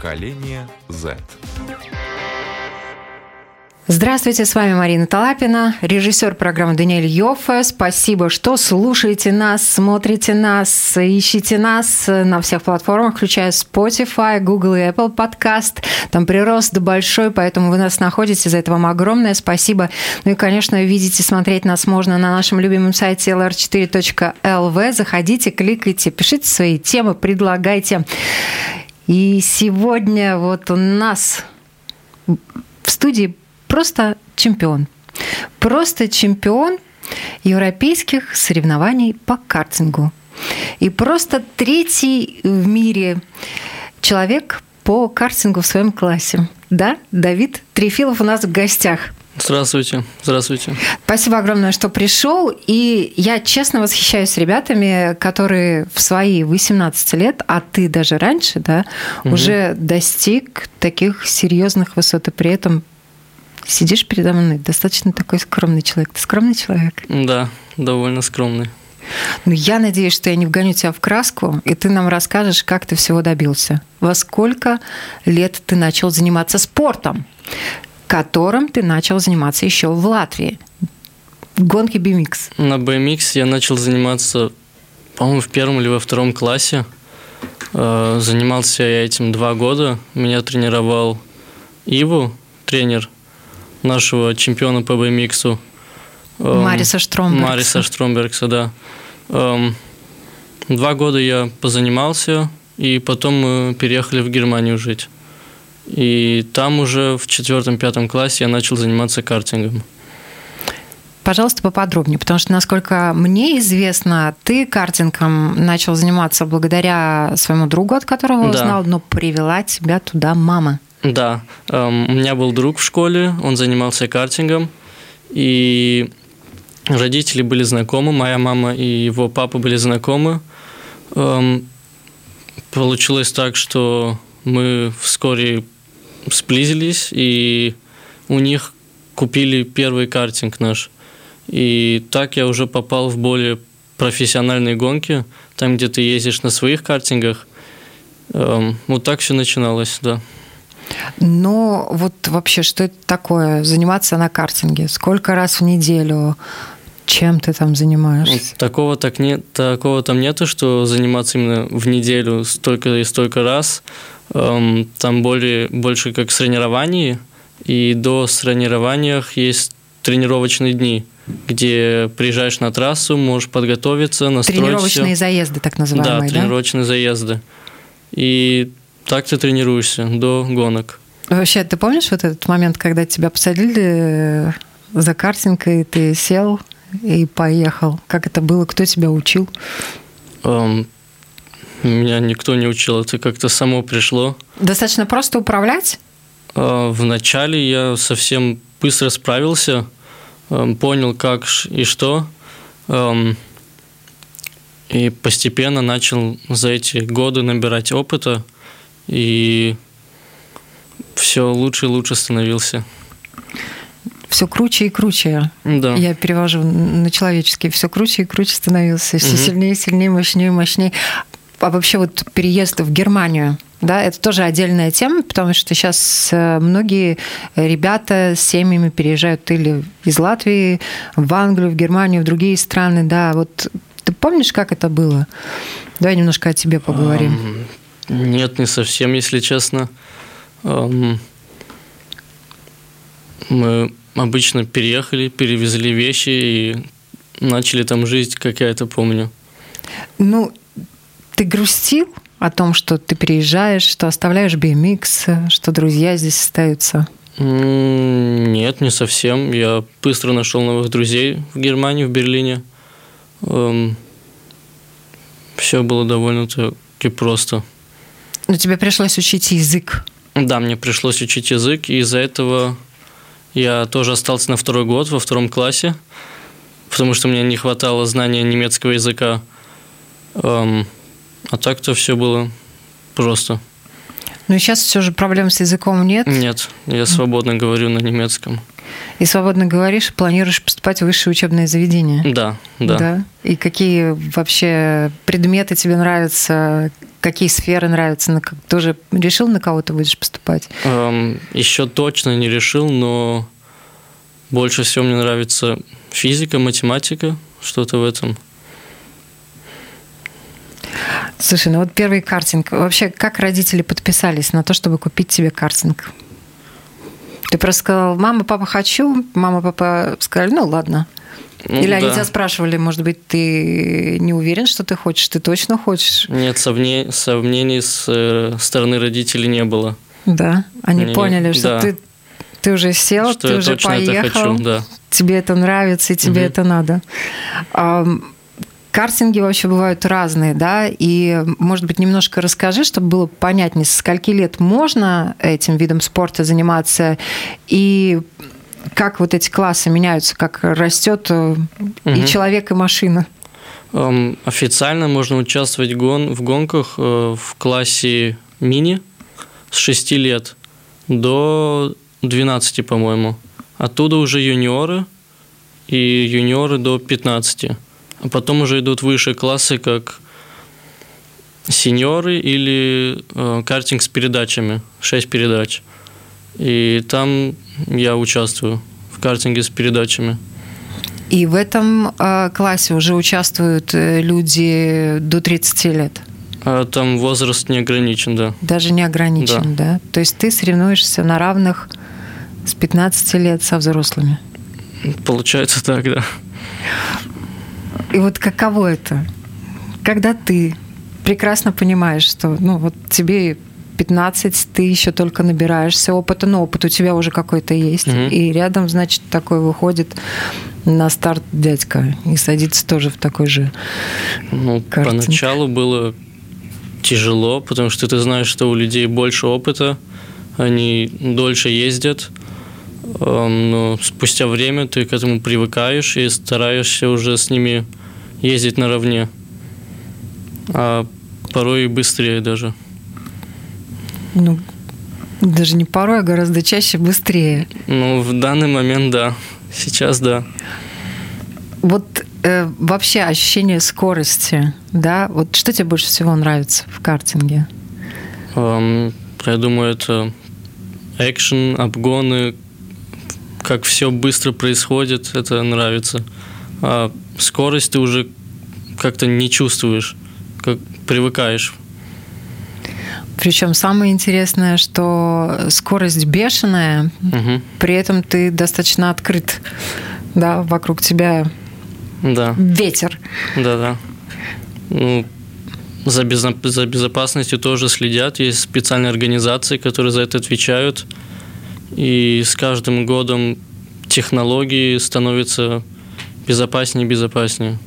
Поколение Z. Здравствуйте, с вами Марина Талапина, режиссер программы Даниэль Йоффе. Спасибо, что слушаете нас, смотрите нас, ищите нас на всех платформах, включая Spotify, Google и Apple Podcast. Там прирост большой, поэтому вы нас находите. За это вам огромное спасибо. Ну и, конечно, видите, смотреть нас можно на нашем любимом сайте lr4.lv. Заходите, кликайте, пишите свои темы, предлагайте. И сегодня вот у нас в студии просто чемпион. Просто чемпион европейских соревнований по картингу. И просто третий в мире человек по картингу в своем классе. Да, Давид Трефилов у нас в гостях. Здравствуйте, здравствуйте. Спасибо огромное, что пришел. И я честно восхищаюсь ребятами, которые в свои 18 лет, а ты даже раньше, да, угу. уже достиг таких серьезных высот и при этом сидишь передо мной, достаточно такой скромный человек. Ты скромный человек? Да, довольно скромный. Ну, я надеюсь, что я не вгоню тебя в краску, и ты нам расскажешь, как ты всего добился. Во сколько лет ты начал заниматься спортом, которым ты начал заниматься еще в Латвии? Гонки BMX. На BMX я начал заниматься, по-моему, в первом или во втором классе. Э, занимался я этим два года. Меня тренировал Иву, тренер – нашего чемпиона по BMX. Эм, Мариса Штромбергса. Мариса Штромбергса, да. Эм, два года я позанимался, и потом мы переехали в Германию жить. И там уже в четвертом-пятом классе я начал заниматься картингом. Пожалуйста, поподробнее, потому что, насколько мне известно, ты картингом начал заниматься благодаря своему другу, от которого да. узнал, но привела тебя туда мама. Да, эм, у меня был друг в школе, он занимался картингом, и родители были знакомы, моя мама и его папа были знакомы. Эм, получилось так, что мы вскоре сблизились, и у них купили первый картинг наш. И так я уже попал в более профессиональные гонки, там, где ты ездишь на своих картингах. Эм, вот так все начиналось, да. Но вот вообще, что это такое? Заниматься на картинге? Сколько раз в неделю? Чем ты там занимаешься? Такого, так нет, такого там нету, что заниматься именно в неделю столько и столько раз. Эм, там более, больше как соревнований, и до соревнованиях есть тренировочные дни, где приезжаешь на трассу, можешь подготовиться, настроить Тренировочные все. заезды, так называемые, да? тренировочные заезды. И так ты тренируешься до гонок. Вообще, ты помнишь вот этот момент, когда тебя посадили за картинг, и ты сел и поехал? Как это было? Кто тебя учил? Um, меня никто не учил, это как-то само пришло. Достаточно просто управлять? Uh, вначале я совсем быстро справился, um, понял, как и что. Um, и постепенно начал за эти годы набирать опыта и все лучше и лучше становился. Все круче и круче. Да. Я перевожу на человеческий. Все круче и круче становился. Все угу. сильнее, сильнее, мощнее, мощнее. А вообще вот переезд в Германию, да, это тоже отдельная тема, потому что сейчас э, многие ребята с семьями переезжают или из Латвии в Англию, в Германию, в другие страны, да. Вот ты помнишь, как это было? Давай немножко о тебе поговорим. Нет, не совсем, если честно. Мы обычно переехали, перевезли вещи и начали там жить, как я это помню. Ну, ты грустил о том, что ты переезжаешь, что оставляешь BMX, что друзья здесь остаются? Нет, не совсем. Я быстро нашел новых друзей в Германии, в Берлине. Все было довольно-таки просто. Но тебе пришлось учить язык. Да, мне пришлось учить язык, и из-за этого я тоже остался на второй год во втором классе, потому что мне не хватало знания немецкого языка. Эм, а так-то все было просто. Но сейчас все же проблем с языком нет? Нет, я свободно говорю на немецком. И свободно говоришь, планируешь поступать в высшее учебное заведение? Да, да. да? И какие вообще предметы тебе нравятся? какие сферы нравятся? На, ты уже решил, на кого ты будешь поступать? Эм, еще точно не решил, но больше всего мне нравится физика, математика, что-то в этом. Слушай, ну вот первый картинг. Вообще, как родители подписались на то, чтобы купить тебе картинг? Ты просто сказал, мама, папа, хочу. Мама, папа сказали, ну ладно. Ну, Или да. они тебя спрашивали, может быть, ты не уверен, что ты хочешь, ты точно хочешь? Нет, сомнений, сомнений с э, стороны родителей не было. Да, они, они поняли, что да. ты, ты уже сел, что ты уже поехал, хочу, да. тебе это нравится и тебе угу. это надо. Картинги вообще бывают разные, да, и, может быть, немножко расскажи, чтобы было понятнее, с скольки лет можно этим видом спорта заниматься, и как вот эти классы меняются, как растет угу. и человек, и машина? Um, официально можно участвовать гон, в гонках uh, в классе мини с 6 лет до 12, по-моему. Оттуда уже юниоры и юниоры до 15. А потом уже идут выше классы, как сеньоры или э, картинг с передачами, 6 передач. И там я участвую в картинге с передачами. И в этом э, классе уже участвуют э, люди до 30 лет? А там возраст не ограничен, да. Даже не ограничен, да. да? То есть ты соревнуешься на равных с 15 лет со взрослыми? Получается так, да. И вот каково это? Когда ты прекрасно понимаешь, что ну, вот тебе 15, ты еще только набираешься опыта, но опыт у тебя уже какой-то есть. Угу. И рядом, значит, такой выходит на старт дядька и садится тоже в такой же Ну, картинг. поначалу было тяжело, потому что ты знаешь, что у людей больше опыта, они дольше ездят, но спустя время ты к этому привыкаешь и стараешься уже с ними ездить наравне, а порой и быстрее даже. Ну, даже не порой, а гораздо чаще быстрее. Ну, в данный момент, да. Сейчас, да. Вот э, вообще ощущение скорости, да? Вот что тебе больше всего нравится в картинге? Um, я думаю, это экшен, обгоны, как все быстро происходит, это нравится. А скорость ты уже как-то не чувствуешь, как привыкаешь. Причем самое интересное, что скорость бешеная, угу. при этом ты достаточно открыт, да, вокруг тебя да. ветер. Да, да. Ну, за, безо- за безопасностью тоже следят. Есть специальные организации, которые за это отвечают. И с каждым годом технологии становятся безопаснее безопаснее.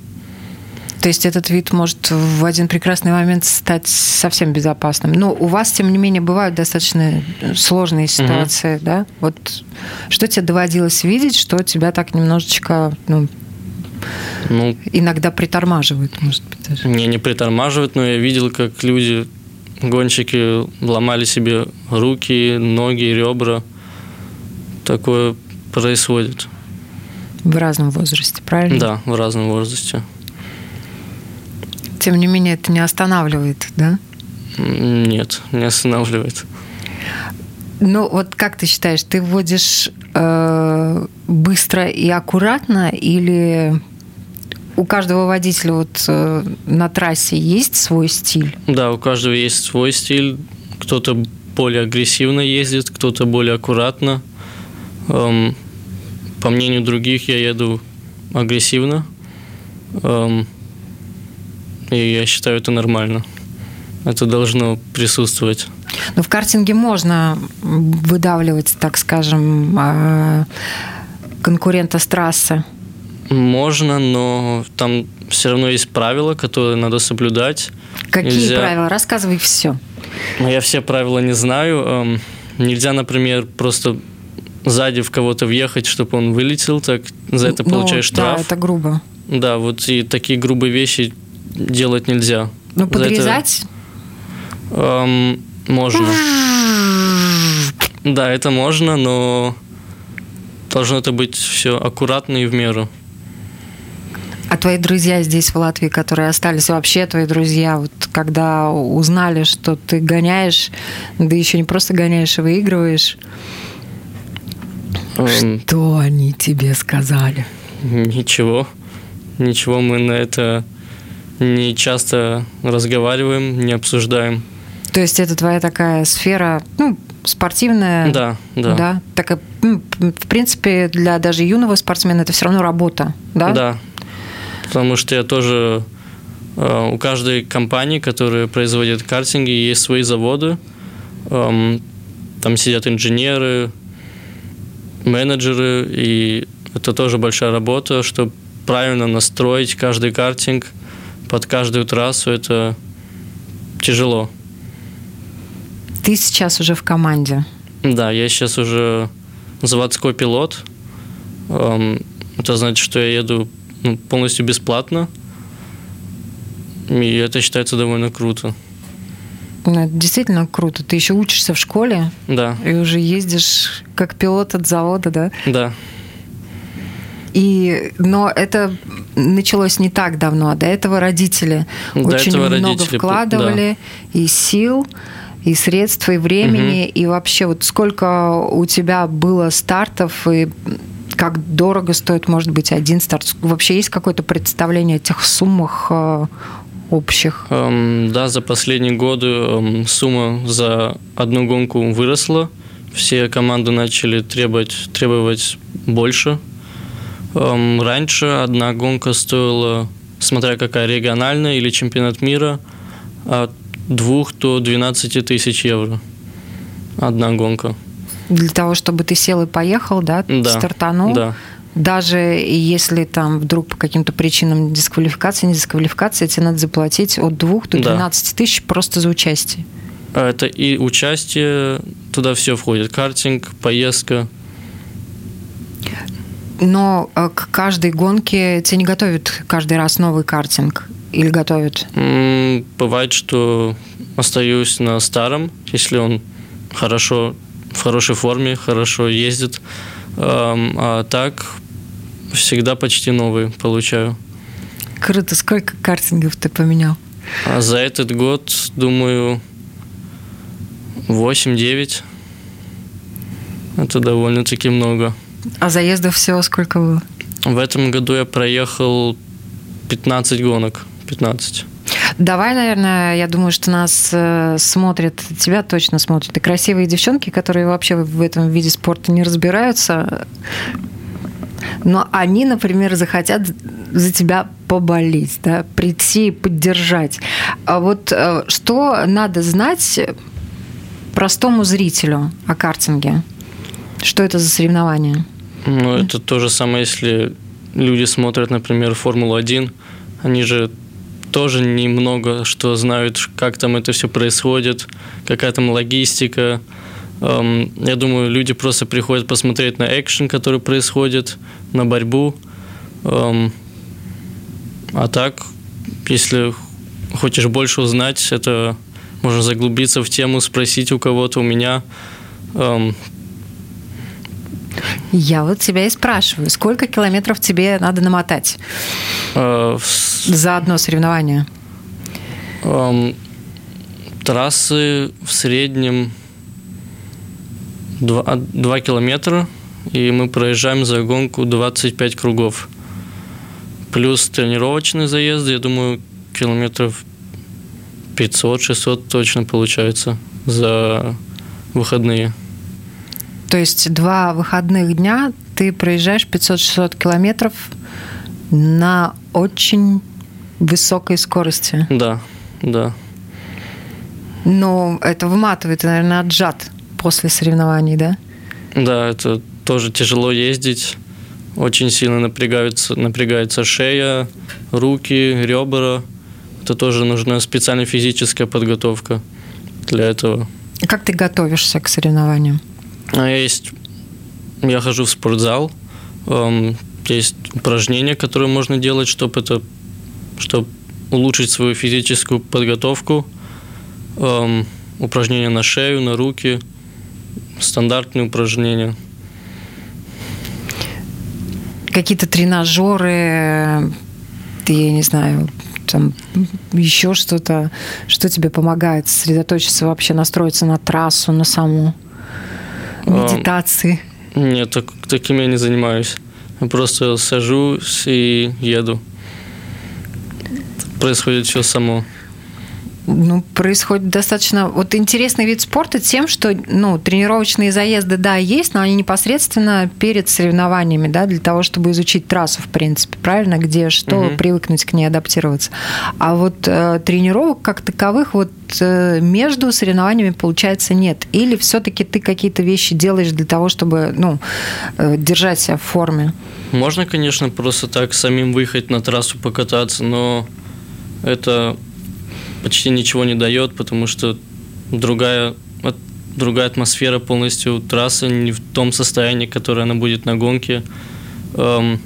То есть этот вид может в один прекрасный момент стать совсем безопасным. Но у вас, тем не менее, бывают достаточно сложные ситуации, угу. да? Вот что тебе доводилось видеть, что тебя так немножечко, ну, ну, иногда притормаживает, может быть, даже? Не, не притормаживает, но я видел, как люди, гонщики, ломали себе руки, ноги, ребра. Такое происходит. В разном возрасте, правильно? Да, в разном возрасте тем не менее, это не останавливает, да? Нет, не останавливает. Ну, вот как ты считаешь, ты вводишь э, быстро и аккуратно или у каждого водителя вот э, на трассе есть свой стиль? Да, у каждого есть свой стиль. Кто-то более агрессивно ездит, кто-то более аккуратно. Эм, по мнению других, я еду агрессивно. Эм, и я считаю это нормально. Это должно присутствовать. Но в картинге можно выдавливать, так скажем, а, конкурента с трассы. Можно, но там все равно есть правила, которые надо соблюдать. Какие Нельзя... правила? Рассказывай все. Ну, я все правила не знаю. Нельзя, например, просто сзади в кого-то въехать, чтобы он вылетел, так за это ну, получаешь ну, штраф. Да, это грубо. Да, вот и такие грубые вещи делать нельзя. Ну, подрезать? Это, эм, можно. да, это можно, но должно это быть все аккуратно и в меру. А твои друзья здесь, в Латвии, которые остались, вообще твои друзья, вот когда узнали, что ты гоняешь, да еще не просто гоняешь, а выигрываешь, что они тебе сказали? Ничего. Ничего мы на это не часто разговариваем, не обсуждаем. То есть это твоя такая сфера, ну, спортивная. Да, да. Да, такая, ну, в принципе, для даже юного спортсмена это все равно работа, да? Да, потому что я тоже э, у каждой компании, которая производит картинги, есть свои заводы. Эм, там сидят инженеры, менеджеры, и это тоже большая работа, чтобы правильно настроить каждый картинг под каждую трассу. Это тяжело. Ты сейчас уже в команде? Да, я сейчас уже заводской пилот. Эм, это значит, что я еду ну, полностью бесплатно. И это считается довольно круто. Ну, это действительно круто. Ты еще учишься в школе. Да. И уже ездишь как пилот от завода, да? Да. И, но это началось не так давно. А до этого родители до очень этого много родители, вкладывали да. и сил и средств, и времени, угу. и вообще вот сколько у тебя было стартов, и как дорого стоит, может быть, один старт? Вообще есть какое-то представление о тех суммах э, общих? Um, да, за последние годы um, сумма за одну гонку выросла. Все команды начали требовать, требовать больше. Um, раньше одна гонка стоила, смотря какая региональная или чемпионат мира, от 2 до 12 тысяч евро. Одна гонка. Для того, чтобы ты сел и поехал, да, да стартанул? Да. Даже если там вдруг по каким-то причинам дисквалификации, не дисквалификации, тебе надо заплатить от 2 до 12 да. тысяч просто за участие. А это и участие, туда все входит. Картинг, поездка. Но э, к каждой гонке тебя не готовят каждый раз новый картинг? Или готовят? Бывает, что остаюсь на старом, если он хорошо, в хорошей форме, хорошо ездит. А так всегда почти новый получаю. Круто. Сколько картингов ты поменял? А за этот год, думаю, 8-9. Это довольно-таки много. А заездов всего сколько было? В этом году я проехал 15 гонок. 15. Давай, наверное, я думаю, что нас э, смотрят, тебя точно смотрят, и красивые девчонки, которые вообще в этом виде спорта не разбираются, но они, например, захотят за тебя поболеть, да, прийти и поддержать. А вот э, что надо знать простому зрителю о картинге? Что это за соревнование? Ну, это то же самое, если люди смотрят, например, Формулу-1, они же тоже немного что знают, как там это все происходит, какая там логистика. Я думаю, люди просто приходят посмотреть на экшен, который происходит, на борьбу. А так, если хочешь больше узнать, это можно заглубиться в тему, спросить у кого-то, у меня. Я вот тебя и спрашиваю, сколько километров тебе надо намотать э, за одно соревнование? Эм, трассы в среднем 2, 2 километра, и мы проезжаем за гонку 25 кругов. Плюс тренировочные заезды, я думаю, километров 500-600 точно получается за выходные. То есть два выходных дня ты проезжаешь 500-600 километров на очень высокой скорости. Да, да. Но это выматывает, наверное, отжат после соревнований, да? Да, это тоже тяжело ездить. Очень сильно напрягаются, напрягается шея, руки, ребра. Это тоже нужна специальная физическая подготовка для этого. Как ты готовишься к соревнованиям? А есть, я хожу в спортзал, есть упражнения, которые можно делать, чтобы это, чтобы улучшить свою физическую подготовку, упражнения на шею, на руки, стандартные упражнения. Какие-то тренажеры ты, я не знаю, там еще что-то, что тебе помогает сосредоточиться вообще, настроиться на трассу, на саму медитации? Нет, так, таким я не занимаюсь. Я просто сажусь и еду. Происходит все само ну, происходит достаточно... Вот интересный вид спорта тем, что ну, тренировочные заезды, да, есть, но они непосредственно перед соревнованиями, да, для того, чтобы изучить трассу, в принципе, правильно, где что, угу. привыкнуть к ней, адаптироваться. А вот э, тренировок как таковых вот э, между соревнованиями, получается, нет. Или все-таки ты какие-то вещи делаешь для того, чтобы, ну, э, держать себя в форме? Можно, конечно, просто так самим выехать на трассу покататься, но это почти ничего не дает, потому что другая, другая атмосфера полностью трассы не в том состоянии, которое она будет на гонке. Эм,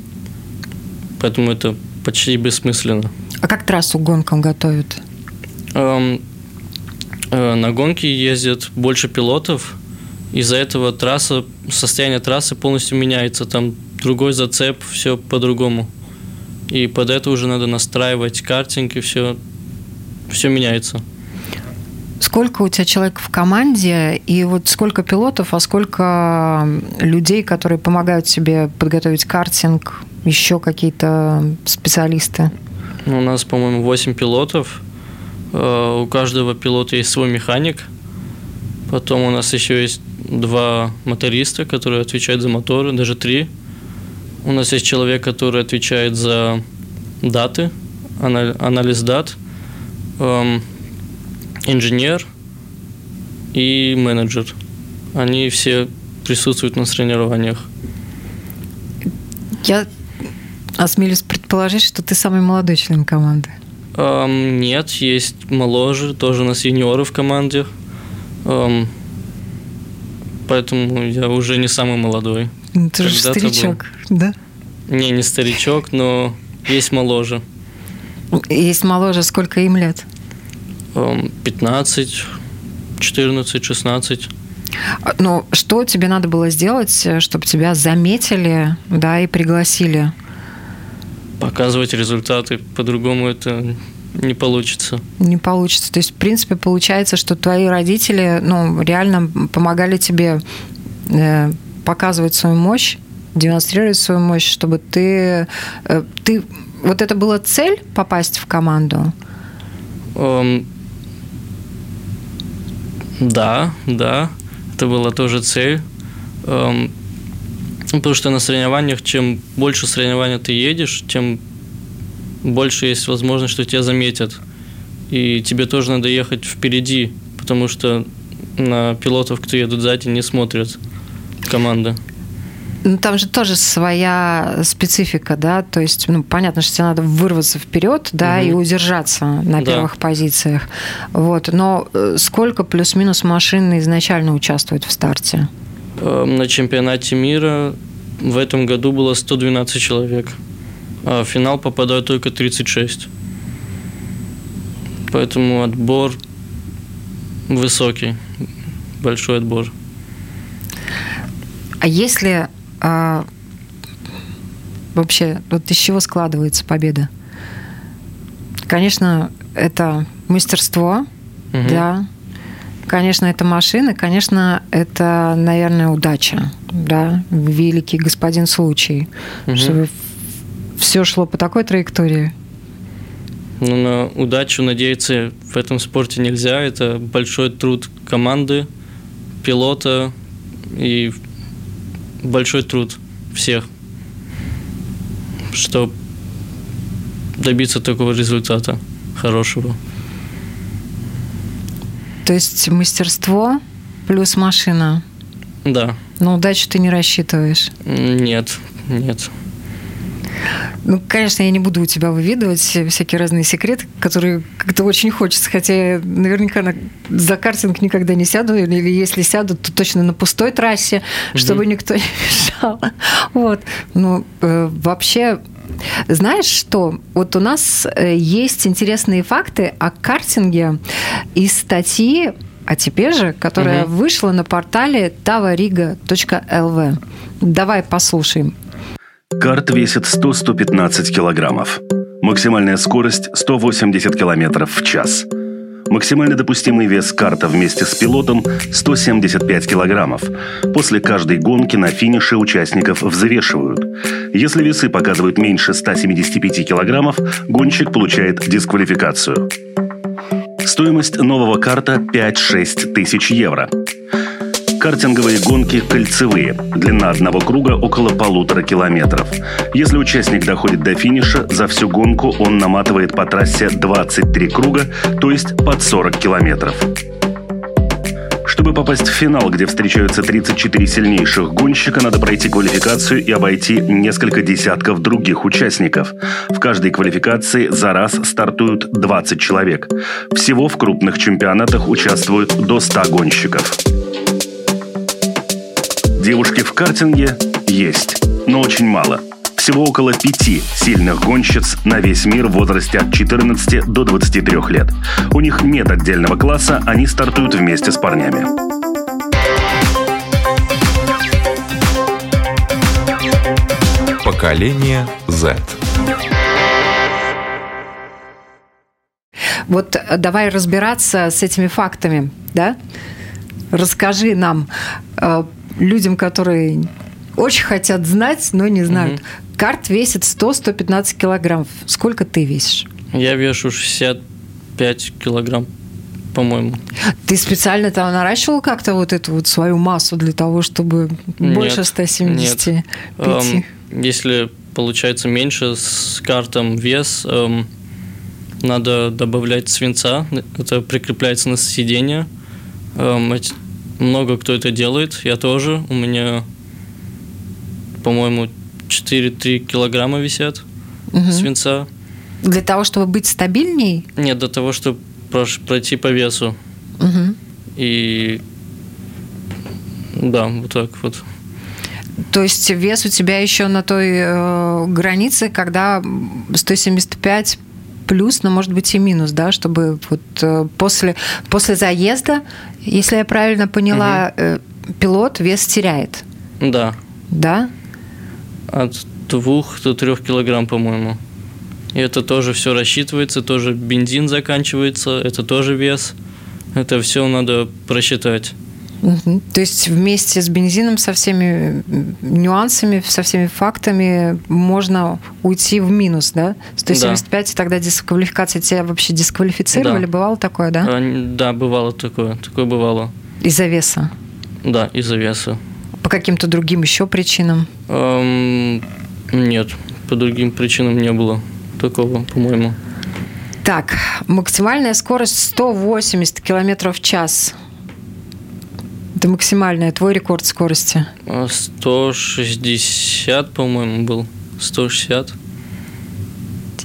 поэтому это почти бессмысленно. А как трассу к гонкам готовят? Эм, э, на гонки ездят больше пилотов. Из-за этого трасса, состояние трассы полностью меняется. Там другой зацеп, все по-другому. И под это уже надо настраивать картинг и все все меняется. Сколько у тебя человек в команде, и вот сколько пилотов, а сколько людей, которые помогают тебе подготовить картинг, еще какие-то специалисты? Ну, у нас, по-моему, 8 пилотов. Э, у каждого пилота есть свой механик. Потом у нас еще есть два моториста, которые отвечают за моторы, даже три. У нас есть человек, который отвечает за даты, анализ дат – эм, инженер и менеджер. Они все присутствуют на соревнованиях. Я осмелюсь предположить, что ты самый молодой член команды. Эм, нет, есть моложе, тоже у нас юниоры в команде. Эм, поэтому я уже не самый молодой. Ну, ты же старичок, был. да? Не, не старичок, но есть моложе. Есть моложе, сколько им лет? 15, 14, 16. Ну, что тебе надо было сделать, э, чтобы тебя заметили, да, и пригласили? Показывать результаты, по-другому это не получится. Не получится. То есть, в принципе, получается, что твои родители, ну, реально помогали тебе э, показывать свою мощь, демонстрировать свою мощь, чтобы ты, э, ты вот это была цель попасть в команду? Um, да, да, это была тоже цель. Um, потому что на соревнованиях, чем больше соревнований ты едешь, тем больше есть возможность, что тебя заметят. И тебе тоже надо ехать впереди, потому что на пилотов, кто едут сзади, не смотрят команда. Ну, там же тоже своя специфика, да, то есть, ну, понятно, что тебе надо вырваться вперед, да, угу. и удержаться на да. первых позициях, вот, но э, сколько плюс-минус машин изначально участвует в старте? Эм, на чемпионате мира в этом году было 112 человек, а в финал попадают только 36. Поэтому отбор высокий, большой отбор. А если а вообще, вот из чего складывается победа? Конечно, это мастерство, угу. да. Конечно, это машина, конечно, это, наверное, удача, да, великий господин случай, угу. чтобы все шло по такой траектории. Ну, на удачу надеяться в этом спорте нельзя. Это большой труд команды, пилота и большой труд всех, чтобы добиться такого результата хорошего. То есть мастерство плюс машина? Да. Но удачу ты не рассчитываешь? Нет, нет. Ну, конечно, я не буду у тебя выведывать всякие разные секреты, которые как-то очень хочется, хотя я наверняка на, за картинг никогда не сяду, или если сяду, то точно на пустой трассе, угу. чтобы никто не мешал. Вот. Ну, э, вообще, знаешь что? Вот у нас э, есть интересные факты о картинге из статьи а теперь же, которая угу. вышла на портале tavariga.lv. Давай послушаем. Карт весит 100-115 килограммов. Максимальная скорость 180 км в час. Максимально допустимый вес карта вместе с пилотом 175 килограммов. После каждой гонки на финише участников взвешивают. Если весы показывают меньше 175 килограммов, гонщик получает дисквалификацию. Стоимость нового карта 5-6 тысяч евро. Картинговые гонки кольцевые. Длина одного круга около полутора километров. Если участник доходит до финиша, за всю гонку он наматывает по трассе 23 круга, то есть под 40 километров. Чтобы попасть в финал, где встречаются 34 сильнейших гонщика, надо пройти квалификацию и обойти несколько десятков других участников. В каждой квалификации за раз стартуют 20 человек. Всего в крупных чемпионатах участвуют до 100 гонщиков. Девушки в картинге есть, но очень мало. Всего около пяти сильных гонщиц на весь мир в возрасте от 14 до 23 лет. У них нет отдельного класса, они стартуют вместе с парнями. Поколение Z. Вот э, давай разбираться с этими фактами, да? Расскажи нам, э, людям, которые очень хотят знать, но не знают. Угу. Карт весит 100-115 килограммов. Сколько ты весишь? Я вешу 65 килограмм, по-моему. Ты специально там наращивал как-то вот эту вот свою массу для того, чтобы нет, больше 175? Нет. Эм, если получается меньше с картом вес, эм, надо добавлять свинца. Это прикрепляется на сиденье. Эм, много кто это делает, я тоже. У меня, по-моему, 4-3 килограмма висят угу. свинца. Для того, чтобы быть стабильней? Нет, для того, чтобы пройти по весу. Угу. И да, вот так вот. То есть вес у тебя еще на той э, границе, когда 175 плюс, но может быть и минус, да, чтобы вот э, после, после заезда, если я правильно поняла, угу. пилот вес теряет. Да. Да? От двух до трех килограмм, по-моему. И это тоже все рассчитывается, тоже бензин заканчивается, это тоже вес. Это все надо просчитать. Угу. То есть вместе с бензином, со всеми нюансами, со всеми фактами можно уйти в минус, да? 175, да. и тогда дисквалификация тебя вообще дисквалифицировали? Да. Бывало такое, да? А, да, бывало такое. Такое бывало. Из-за веса? Да, из-за веса. По каким-то другим еще причинам? Эм, нет, по другим причинам не было такого, по-моему. Так, максимальная скорость 180 км в час – это максимальная, твой рекорд скорости? 160, а, по-моему, был. 160.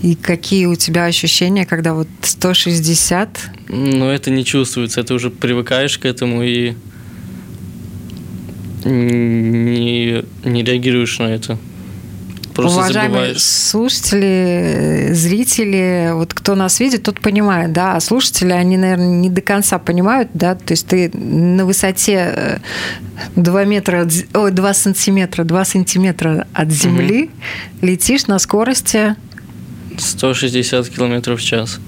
И какие у тебя ощущения, когда вот 160? Ну, это не чувствуется. Это уже привыкаешь к этому и не, не реагируешь на это. Просто Уважаемые забываешь. слушатели, зрители, вот кто нас видит, тот понимает, да, а слушатели, они, наверное, не до конца понимают, да, то есть ты на высоте 2 э, метра, ой, 2 сантиметра, 2 сантиметра от земли угу. летишь на скорости 160 километров в час.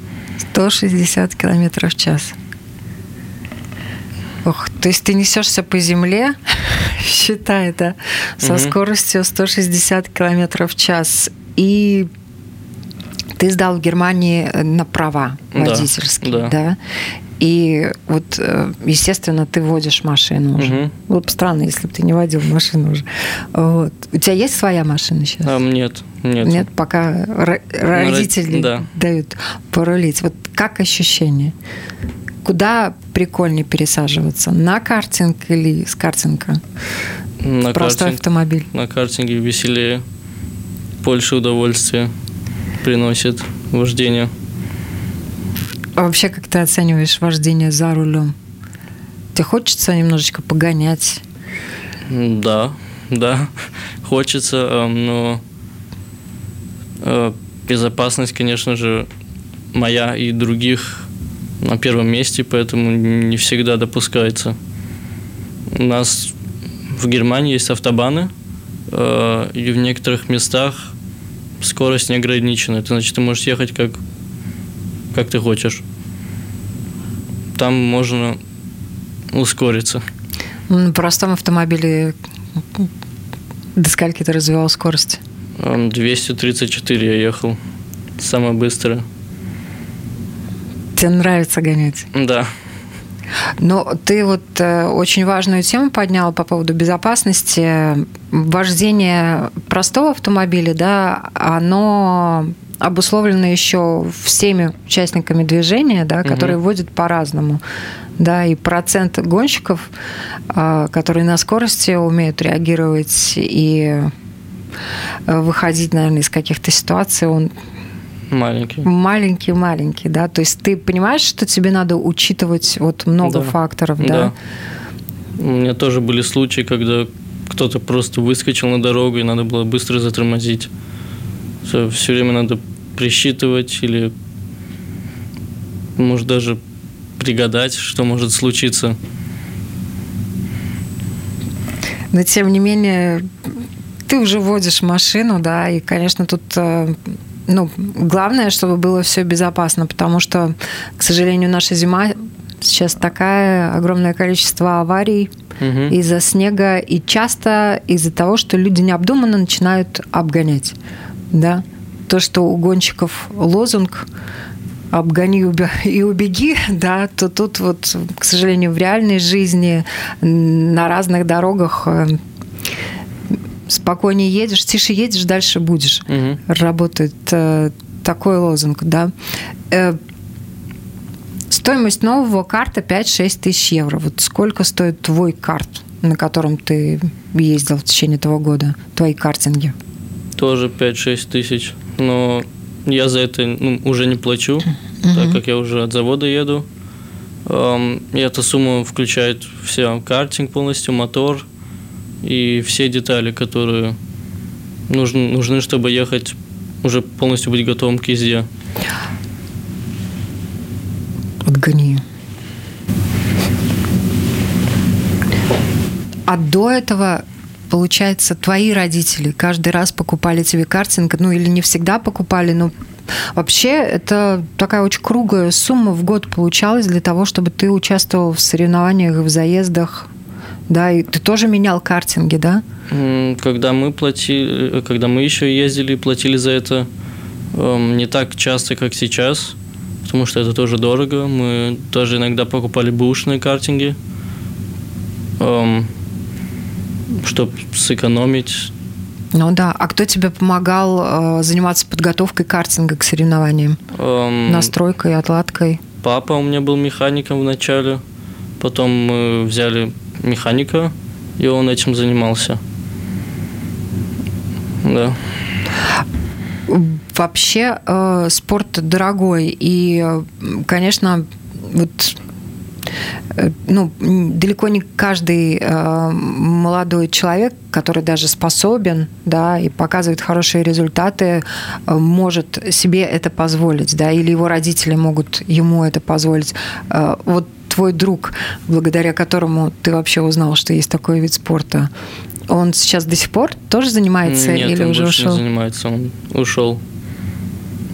160 километров в час. Ох, то есть ты несешься по земле, считай, да, со угу. скоростью 160 километров в час. И ты сдал в Германии на права водительские, да? да. И вот, э, естественно, ты водишь машину уже. Угу. Было бы странно, если бы ты не водил машину уже. Вот. У тебя есть своя машина сейчас? А, нет, нет. Нет, пока родители да. дают порулить. Вот как ощущение? Куда прикольнее пересаживаться? На картинг или с картинга? На Простой картинг, автомобиль. На картинге веселее, больше удовольствия приносит вождение. А вообще, как ты оцениваешь вождение за рулем? Тебе хочется немножечко погонять? Да, да, хочется, но э, безопасность, конечно же, моя и других на первом месте, поэтому не всегда допускается. У нас в Германии есть автобаны, э, и в некоторых местах скорость не ограничена. Это значит, ты можешь ехать как, как ты хочешь. Там можно ускориться. На простом автомобиле до скольки ты развивал скорость? 234 я ехал. Самое быстрое. Тебе нравится гонять? Да. Но ты вот э, очень важную тему поднял по поводу безопасности. Вождение простого автомобиля, да, оно обусловлено еще всеми участниками движения, да, которые угу. водят по-разному. Да, и процент гонщиков, э, которые на скорости умеют реагировать и э, выходить, наверное, из каких-то ситуаций, он Маленький. Маленький-маленький, да. То есть ты понимаешь, что тебе надо учитывать вот много да. факторов, да? Да. У меня тоже были случаи, когда кто-то просто выскочил на дорогу, и надо было быстро затормозить. Все, все время надо присчитывать или, может, даже пригадать, что может случиться. Но, тем не менее, ты уже водишь машину, да, и, конечно, тут э, ну, главное, чтобы было все безопасно, потому что, к сожалению, наша зима сейчас такая огромное количество аварий угу. из-за снега и часто из-за того, что люди необдуманно начинают обгонять, да. То, что у гонщиков лозунг обгони и убеги, да, то тут вот, к сожалению, в реальной жизни на разных дорогах э, спокойнее едешь, тише едешь, дальше будешь. Угу. Работает э, такой лозунг, да. Э, стоимость нового карта 5-6 тысяч евро. Вот сколько стоит твой карт, на котором ты ездил в течение этого года, твои картинги? Тоже 5-6 тысяч. Но я за это ну, уже не плачу, угу. так как я уже от завода еду. Um, и эта сумма включает все картинг полностью, мотор, и все детали, которые нужны, нужны, чтобы ехать, уже полностью быть готовым к езде. Отгони. А до этого, получается, твои родители каждый раз покупали тебе картинг, ну или не всегда покупали, но Вообще, это такая очень круглая сумма в год получалась для того, чтобы ты участвовал в соревнованиях, в заездах да, и ты тоже менял картинги, да? Когда мы платили, когда мы еще ездили платили за это, эм, не так часто, как сейчас, потому что это тоже дорого. Мы тоже иногда покупали бушные картинги, эм, чтобы сэкономить. Ну да. А кто тебе помогал э, заниматься подготовкой картинга к соревнованиям? Эм, Настройкой, отладкой? Папа у меня был механиком в начале. Потом мы взяли механика, и он этим занимался. Да. Вообще э, спорт дорогой, и, конечно, вот э, ну, далеко не каждый э, молодой человек, который даже способен, да, и показывает хорошие результаты, э, может себе это позволить, да, или его родители могут ему это позволить. Э, вот твой друг, благодаря которому ты вообще узнал, что есть такой вид спорта, он сейчас до сих пор тоже занимается Нет, или он уже ушел? не занимается, он ушел.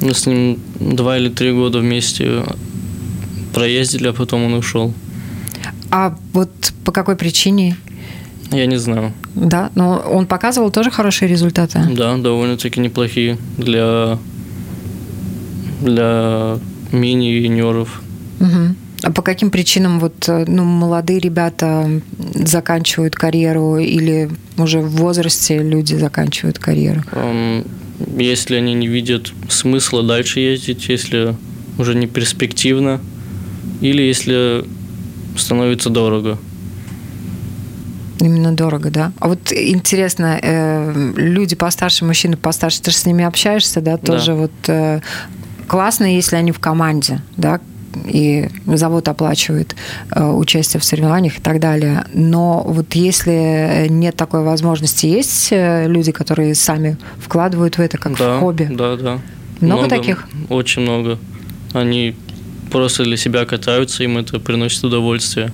Мы с ним два или три года вместе проездили, а потом он ушел. А вот по какой причине? Я не знаю. Да, но он показывал тоже хорошие результаты? Да, довольно-таки неплохие для, для мини-юниоров. Угу. А по каким причинам вот э, ну, молодые ребята заканчивают карьеру или уже в возрасте люди заканчивают карьеру? Если они не видят смысла дальше ездить, если уже не перспективно, или если становится дорого. Именно дорого, да. А вот интересно, э, люди постарше, мужчины постарше, ты же с ними общаешься, да, тоже да. вот э, классно, если они в команде, да, и завод оплачивает э, участие в соревнованиях и так далее. Но вот если нет такой возможности, есть э, люди, которые сами вкладывают в это как да, в хобби? Да, да. Много, много таких? Очень много. Они просто для себя катаются, им это приносит удовольствие.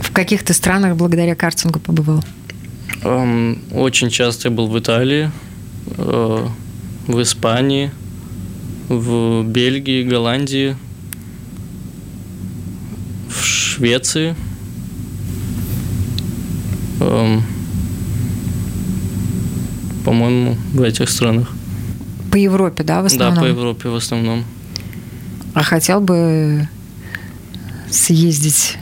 В каких-то странах благодаря картингу побывал? Эм, очень часто я был в Италии, э, в Испании – в Бельгии, Голландии, в Швеции. Эм, по-моему, в этих странах. По Европе, да, в основном? Да, по Европе в основном. А хотел бы съездить,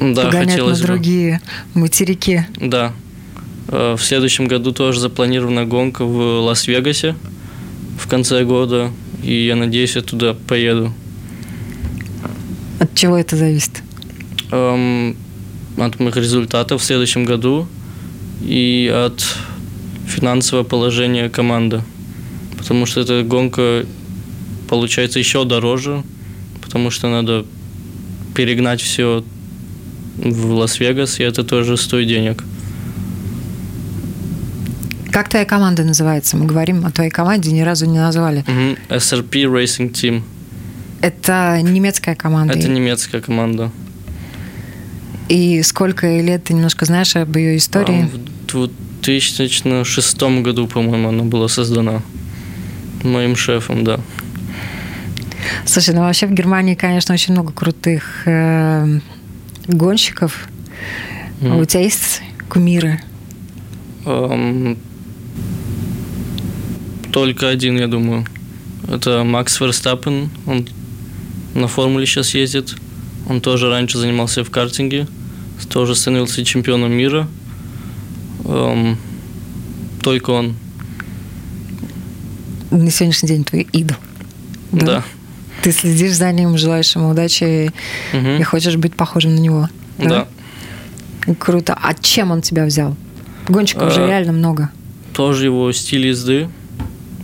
да, погонять на другие бы. материки? Да. Э, в следующем году тоже запланирована гонка в Лас-Вегасе в конце года и я надеюсь, я туда поеду. От чего это зависит? Эм, от моих результатов в следующем году и от финансового положения команды. Потому что эта гонка получается еще дороже, потому что надо перегнать все в Лас-Вегас, и это тоже стоит денег. Как твоя команда называется? Мы говорим о твоей команде, ни разу не назвали. Mm-hmm. SRP Racing Team. Это немецкая команда? Это немецкая команда. И сколько лет ты немножко знаешь об ее истории? А, в 2006 году, по-моему, она была создана моим шефом, да. Слушай, ну вообще в Германии, конечно, очень много крутых э, гонщиков. Mm. У тебя есть кумиры? Um, только один, я думаю. Это Макс Верстаппен, он на формуле сейчас ездит. Он тоже раньше занимался в картинге, тоже становился чемпионом мира. Эм, только он. На сегодняшний день твой идол. Да. да. Ты следишь за ним, желаешь ему удачи угу. и хочешь быть похожим на него. Да. да. Круто. А чем он тебя взял? Гонщиков а, уже э, реально много. Тоже его стиль езды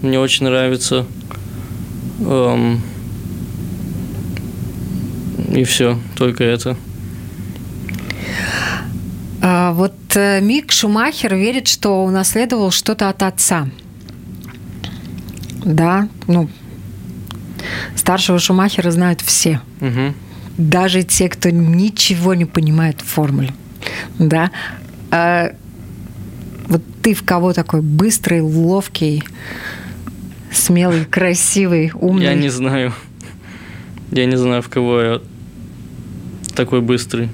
мне очень нравится. Эм, и все, только это. А вот э, Мик Шумахер верит, что унаследовал что-то от отца. Да, ну, старшего Шумахера знают все. Угу. Даже те, кто ничего не понимает в формуле. Да. А, вот ты в кого такой быстрый, ловкий? смелый, красивый, умный? Я не знаю. Я не знаю, в кого я такой быстрый.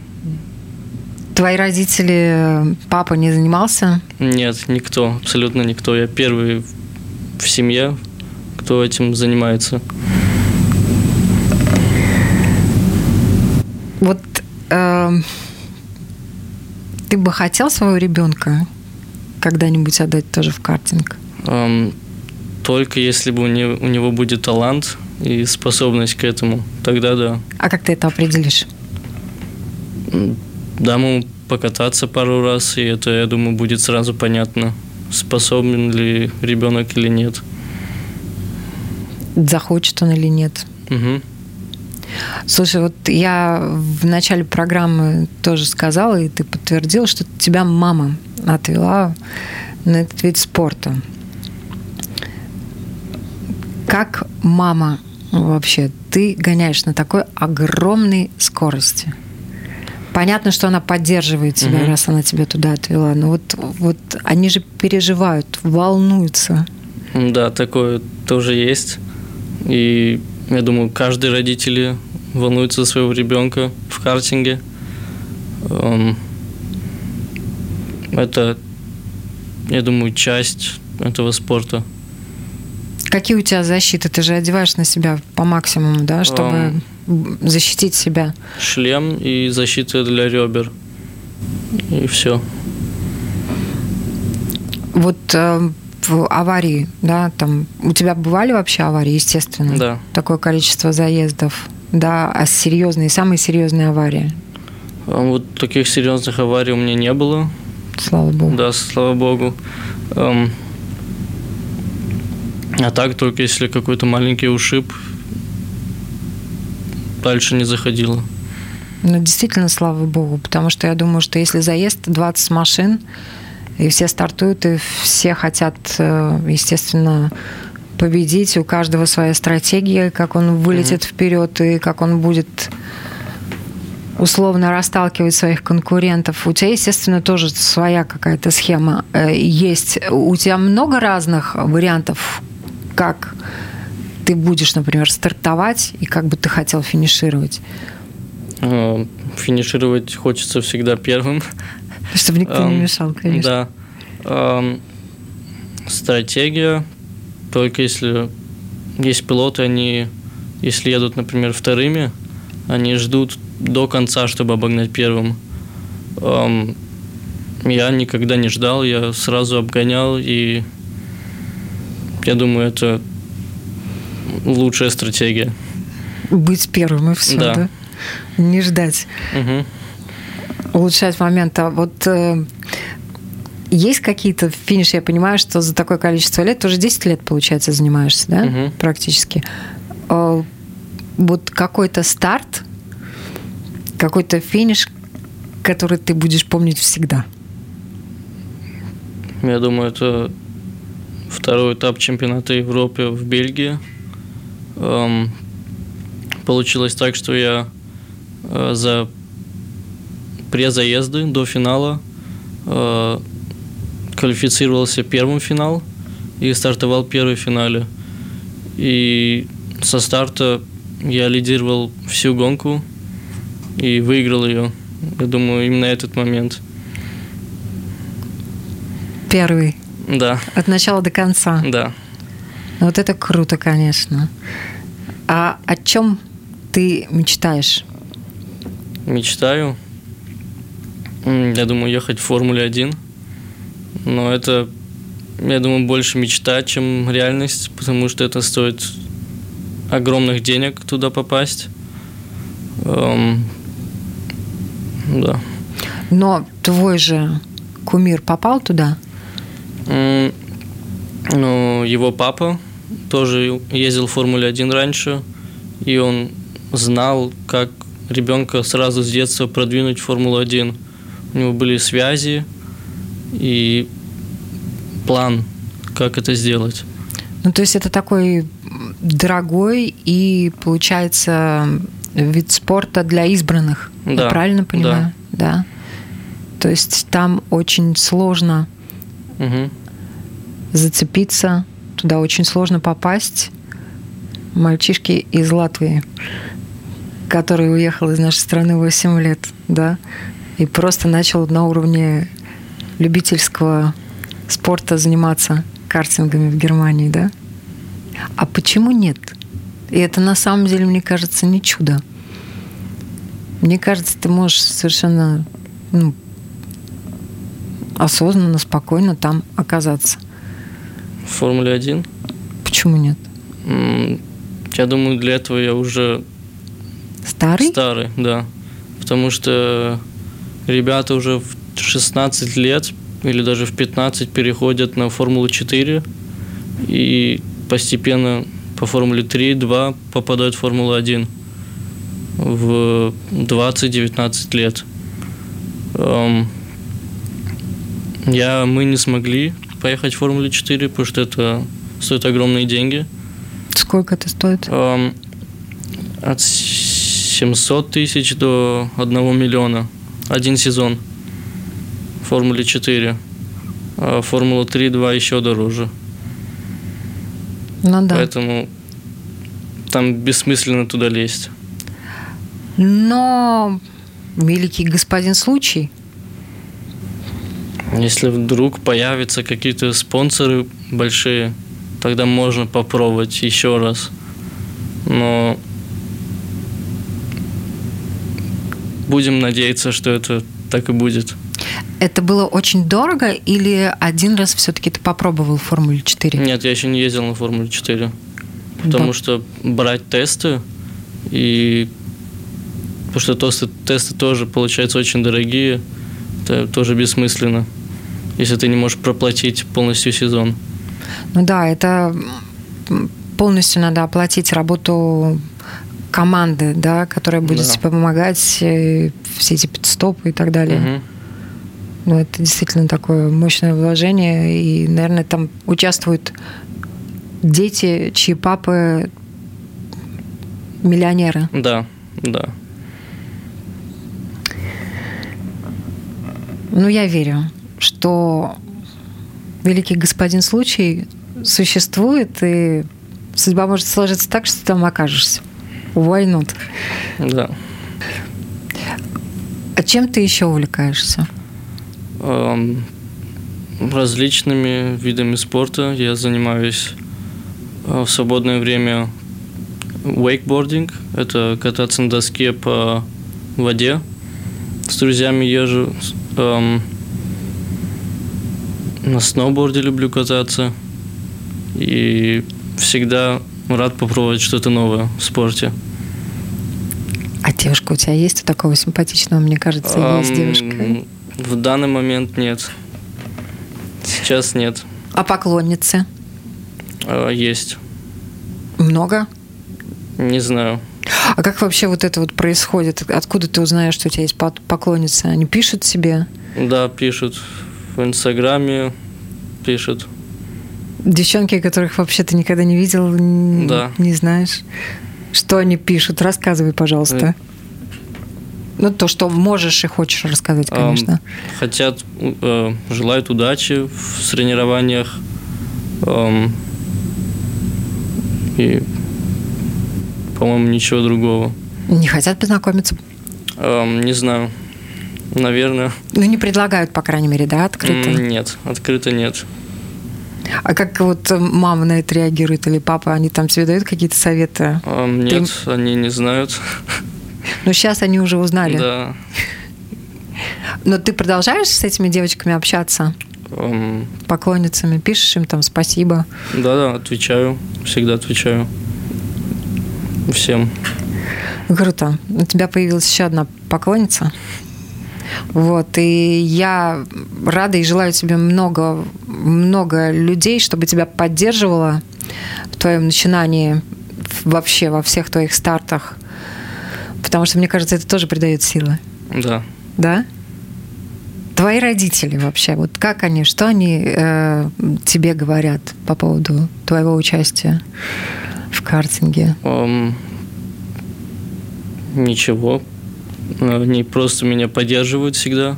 Твои родители, папа не занимался? Нет, никто, абсолютно никто. Я первый в семье, кто этим занимается. Вот э, ты бы хотел своего ребенка когда-нибудь отдать тоже в картинг? Эм, только если бы у него будет талант и способность к этому, тогда да. А как ты это определишь? Дам ему покататься пару раз, и это, я думаю, будет сразу понятно, способен ли ребенок или нет. Захочет он или нет. Угу. Слушай, вот я в начале программы тоже сказала, и ты подтвердил, что тебя мама отвела на этот вид спорта. Как мама вообще? Ты гоняешь на такой огромной скорости. Понятно, что она поддерживает тебя. Mm -hmm. раз она тебя туда отвела. Но вот, вот они же переживают, волнуются. Да, такое тоже есть. И я думаю, каждый родитель волнуется за своего ребенка в картинге. Эм, это, я думаю, часть этого спорта. Какие у тебя защиты? Ты же одеваешь на себя по максимуму, да, чтобы эм, защитить себя. Шлем и защита для ребер. И все. Вот э, в аварии, да, там у тебя бывали вообще аварии, естественно. Да. Такое количество заездов. Да, а серьезные, самые серьезные аварии. А вот таких серьезных аварий у меня не было. Слава богу. Да, слава богу. Эм, а так только если какой-то маленький ушиб, дальше не заходило Ну, действительно, слава богу, потому что я думаю, что если заезд 20 машин, и все стартуют, и все хотят, э, естественно, победить, у каждого своя стратегия, как он вылетит mm-hmm. вперед и как он будет условно расталкивать своих конкурентов. У тебя, естественно, тоже своя какая-то схема э, есть. У тебя много разных вариантов, как ты будешь, например, стартовать и как бы ты хотел финишировать? Э, финишировать хочется всегда первым. Чтобы никто не мешал, конечно. Да. Стратегия, только если есть пилоты, они, если едут, например, вторыми, они ждут до конца, чтобы обогнать первым. Я никогда не ждал, я сразу обгонял, и я думаю, это лучшая стратегия. Быть первым и все, да? да? Не ждать. Угу. Улучшать момент. А вот э, есть какие-то финиши? Я понимаю, что за такое количество лет, уже 10 лет, получается, занимаешься, да? Угу. Практически. Э, вот какой-то старт, какой-то финиш, который ты будешь помнить всегда? Я думаю, это второй этап чемпионата Европы в Бельгии. Эм, получилось так, что я э, за презаезды до финала э, квалифицировался первым финал и стартовал первый в финале. И со старта я лидировал всю гонку и выиграл ее. Я думаю, именно этот момент. Первый? Да. От начала до конца? Да. Вот это круто, конечно. А о чем ты мечтаешь? Мечтаю. Я думаю, ехать в Формуле 1. Но это, я думаю, больше мечта, чем реальность, потому что это стоит огромных денег туда попасть. Эм, да. Но твой же кумир попал туда? Ну, его папа тоже ездил в Формуле 1 раньше, и он знал, как ребенка сразу с детства продвинуть в Формулу 1. У него были связи и план, как это сделать. Ну, то есть это такой дорогой и, получается, вид спорта для избранных. Да. Я правильно понимаю? Да. да. То есть там очень сложно угу. зацепиться, туда очень сложно попасть. Мальчишки из Латвии, который уехал из нашей страны 8 лет, да, и просто начал на уровне любительского спорта заниматься картингами в Германии, да? А почему нет? И это на самом деле, мне кажется, не чудо. Мне кажется, ты можешь совершенно ну, осознанно, спокойно там оказаться. В Формуле 1? Почему нет? Я думаю, для этого я уже старый. Старый, да. Потому что ребята уже в 16 лет или даже в 15 переходят на Формулу 4 и постепенно по Формуле 3, 2 попадают в Формулу 1 в 20-19 лет. Я, мы не смогли поехать в Формуле 4, потому что это стоит огромные деньги. Сколько это стоит? Эм, от 700 тысяч до 1 миллиона. Один сезон. В Формуле 4. А Формула 3, 2 еще дороже. Ну да. Поэтому там бессмысленно туда лезть. Но великий господин случай. Если вдруг появятся какие-то спонсоры большие, тогда можно попробовать еще раз. Но будем надеяться, что это так и будет. Это было очень дорого или один раз все-таки ты попробовал Формуле 4? Нет, я еще не ездил на Формуле 4. Потому да. что брать тесты и потому что тесты, тесты тоже получаются очень дорогие, это тоже бессмысленно, если ты не можешь проплатить полностью сезон. Ну да, это полностью надо оплатить работу команды, да, которая будет да. тебе помогать, все эти стопы и так далее. Угу. Ну, это действительно такое мощное вложение, и, наверное, там участвуют дети, чьи папы миллионеры. Да, да. Ну, я верю, что великий господин случай существует, и судьба может сложиться так, что ты там окажешься. Why not? Да. А чем ты еще увлекаешься? Эм, различными видами спорта. Я занимаюсь э, в свободное время wakeboarding. Это кататься на доске по воде. С друзьями езжу. Эм, на сноуборде люблю кататься. И всегда рад попробовать что-то новое в спорте. А девушка у тебя есть у такого симпатичного, мне кажется, есть девушка? В данный момент нет. Сейчас нет. А поклонницы? А, есть. Много? Не знаю. А как вообще вот это вот происходит? Откуда ты узнаешь, что у тебя есть поклонницы? Они пишут себе? Да, пишут. В Инстаграме пишут. Девчонки, которых вообще ты никогда не видел, да. не знаешь, что они пишут. Рассказывай, пожалуйста. Ну, то, что можешь и хочешь рассказать, конечно. Эм, хотят, э, желают удачи в тренированиях. Эм, и, по-моему, ничего другого. Не хотят познакомиться? Эм, не знаю. Наверное. Ну, не предлагают, по крайней мере, да, открыто? Нет, открыто нет. А как вот мама на это реагирует или папа? Они там тебе дают какие-то советы? Um, нет, Ты... они не знают. Но сейчас они уже узнали. Да. Но ты продолжаешь с этими девочками общаться? Um... Поклонницами? Пишешь им там спасибо? Да, да, отвечаю. Всегда отвечаю. Всем. Круто. У тебя появилась еще одна поклонница. Вот, и я рада и желаю тебе много, много людей, чтобы тебя поддерживало в твоем начинании, вообще во всех твоих стартах. Потому что, мне кажется, это тоже придает силы. Да. Да? Твои родители вообще, вот как они, что они э, тебе говорят по поводу твоего участия в картинге? Um, ничего, они просто меня поддерживают всегда,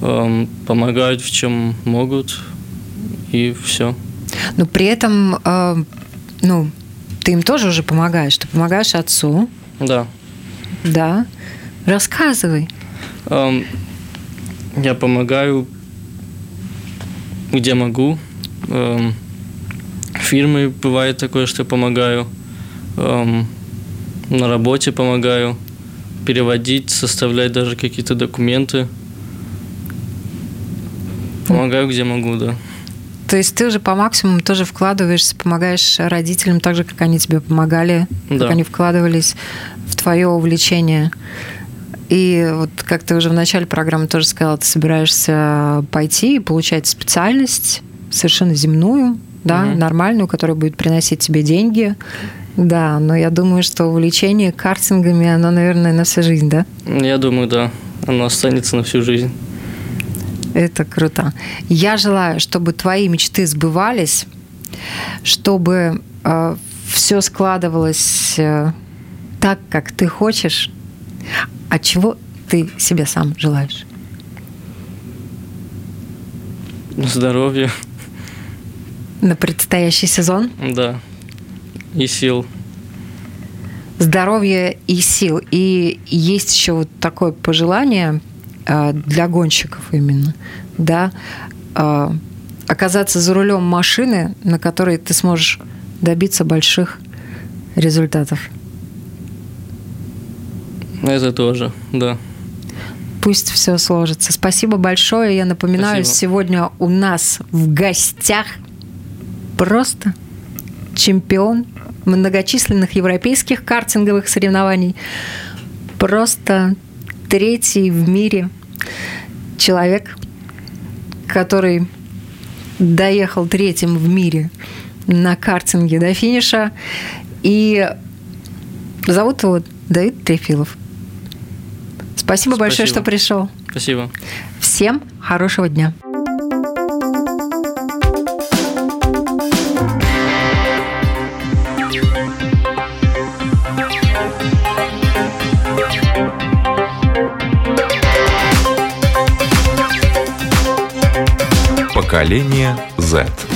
эм, помогают в чем могут, и все. Но при этом, э, ну, ты им тоже уже помогаешь. Ты помогаешь отцу. Да. Да. Рассказывай. Эм, я помогаю, где могу. Эм, фирмы бывает такое, что я помогаю. Эм, на работе помогаю переводить, составлять даже какие-то документы. Помогаю, где могу, да. То есть ты уже по максимуму тоже вкладываешься, помогаешь родителям так же, как они тебе помогали, да. как они вкладывались в твое увлечение. И вот как ты уже в начале программы тоже сказала, ты собираешься пойти и получать специальность совершенно земную, да, угу. нормальную, которая будет приносить тебе деньги, да, но я думаю, что увлечение картингами, оно, наверное, на всю жизнь, да? Я думаю, да. Оно останется на всю жизнь. Это круто. Я желаю, чтобы твои мечты сбывались, чтобы э, все складывалось э, так, как ты хочешь. А чего ты себе сам желаешь? Здоровья. На предстоящий сезон? Да и сил. Здоровья и сил. И есть еще вот такое пожелание э, для гонщиков именно, да, э, оказаться за рулем машины, на которой ты сможешь добиться больших результатов. Это тоже, да. Пусть все сложится. Спасибо большое. Я напоминаю, Спасибо. сегодня у нас в гостях просто чемпион многочисленных европейских картинговых соревнований. Просто третий в мире человек, который доехал третьим в мире на картинге до финиша. И зовут его Давид Трефилов. Спасибо, Спасибо большое, что пришел. Спасибо. Всем хорошего дня. Поколение Z.